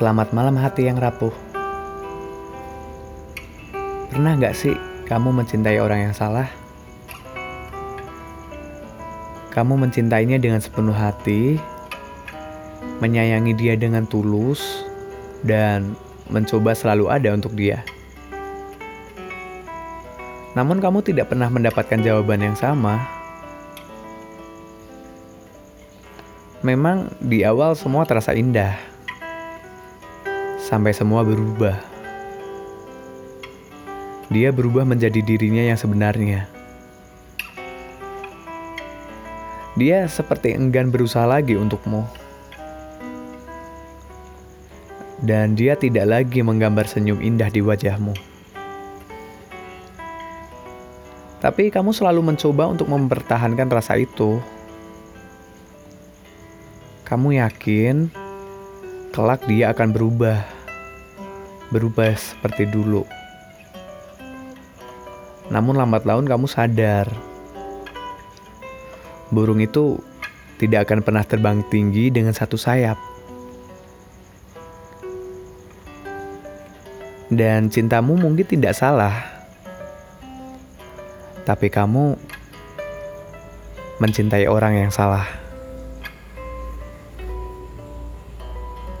Selamat malam hati yang rapuh. Pernah gak sih kamu mencintai orang yang salah? Kamu mencintainya dengan sepenuh hati, menyayangi dia dengan tulus, dan mencoba selalu ada untuk dia. Namun kamu tidak pernah mendapatkan jawaban yang sama. Memang di awal semua terasa indah sampai semua berubah. Dia berubah menjadi dirinya yang sebenarnya. Dia seperti enggan berusaha lagi untukmu. Dan dia tidak lagi menggambar senyum indah di wajahmu. Tapi kamu selalu mencoba untuk mempertahankan rasa itu. Kamu yakin kelak dia akan berubah berubah seperti dulu. Namun lambat laun kamu sadar, burung itu tidak akan pernah terbang tinggi dengan satu sayap. Dan cintamu mungkin tidak salah, tapi kamu mencintai orang yang salah.